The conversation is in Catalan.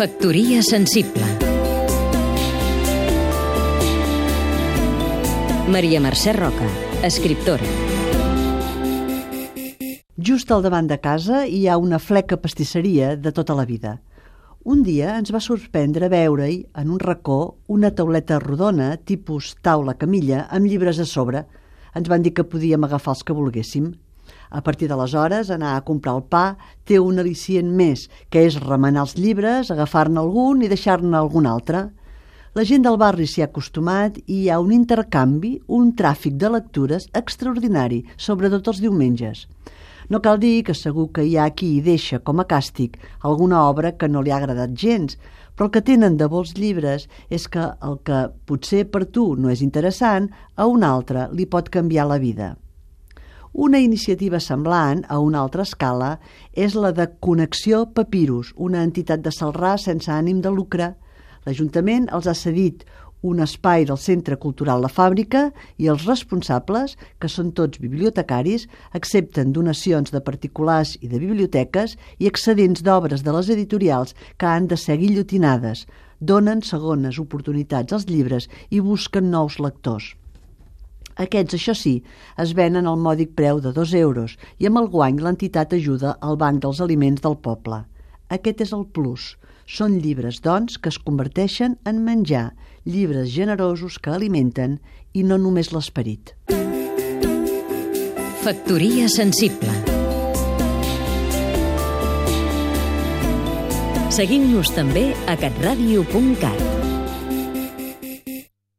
Factoria sensible Maria Mercè Roca, escriptora Just al davant de casa hi ha una fleca pastisseria de tota la vida. Un dia ens va sorprendre veure-hi, en un racó, una tauleta rodona, tipus taula camilla, amb llibres a sobre. Ens van dir que podíem agafar els que volguéssim. A partir d'aleshores, anar a comprar el pa té un al·licient més, que és remenar els llibres, agafar-ne algun i deixar-ne algun altre. La gent del barri s'hi ha acostumat i hi ha un intercanvi, un tràfic de lectures extraordinari, sobretot els diumenges. No cal dir que segur que hi ha qui hi deixa com a càstig alguna obra que no li ha agradat gens, però el que tenen de vols llibres és que el que potser per tu no és interessant, a un altre li pot canviar la vida. Una iniciativa semblant, a una altra escala, és la de Connexió Papirus, una entitat de Salrà sense ànim de lucre. L'Ajuntament els ha cedit un espai del Centre Cultural La Fàbrica i els responsables, que són tots bibliotecaris, accepten donacions de particulars i de biblioteques i excedents d'obres de les editorials que han de ser guillotinades, donen segones oportunitats als llibres i busquen nous lectors. Aquests, això sí, es venen al mòdic preu de 2 euros i amb el guany l'entitat ajuda al Banc dels Aliments del poble. Aquest és el plus. Són llibres, doncs, que es converteixen en menjar, llibres generosos que alimenten i no només l'esperit. Factoria sensible Seguim-nos també a catradio.cat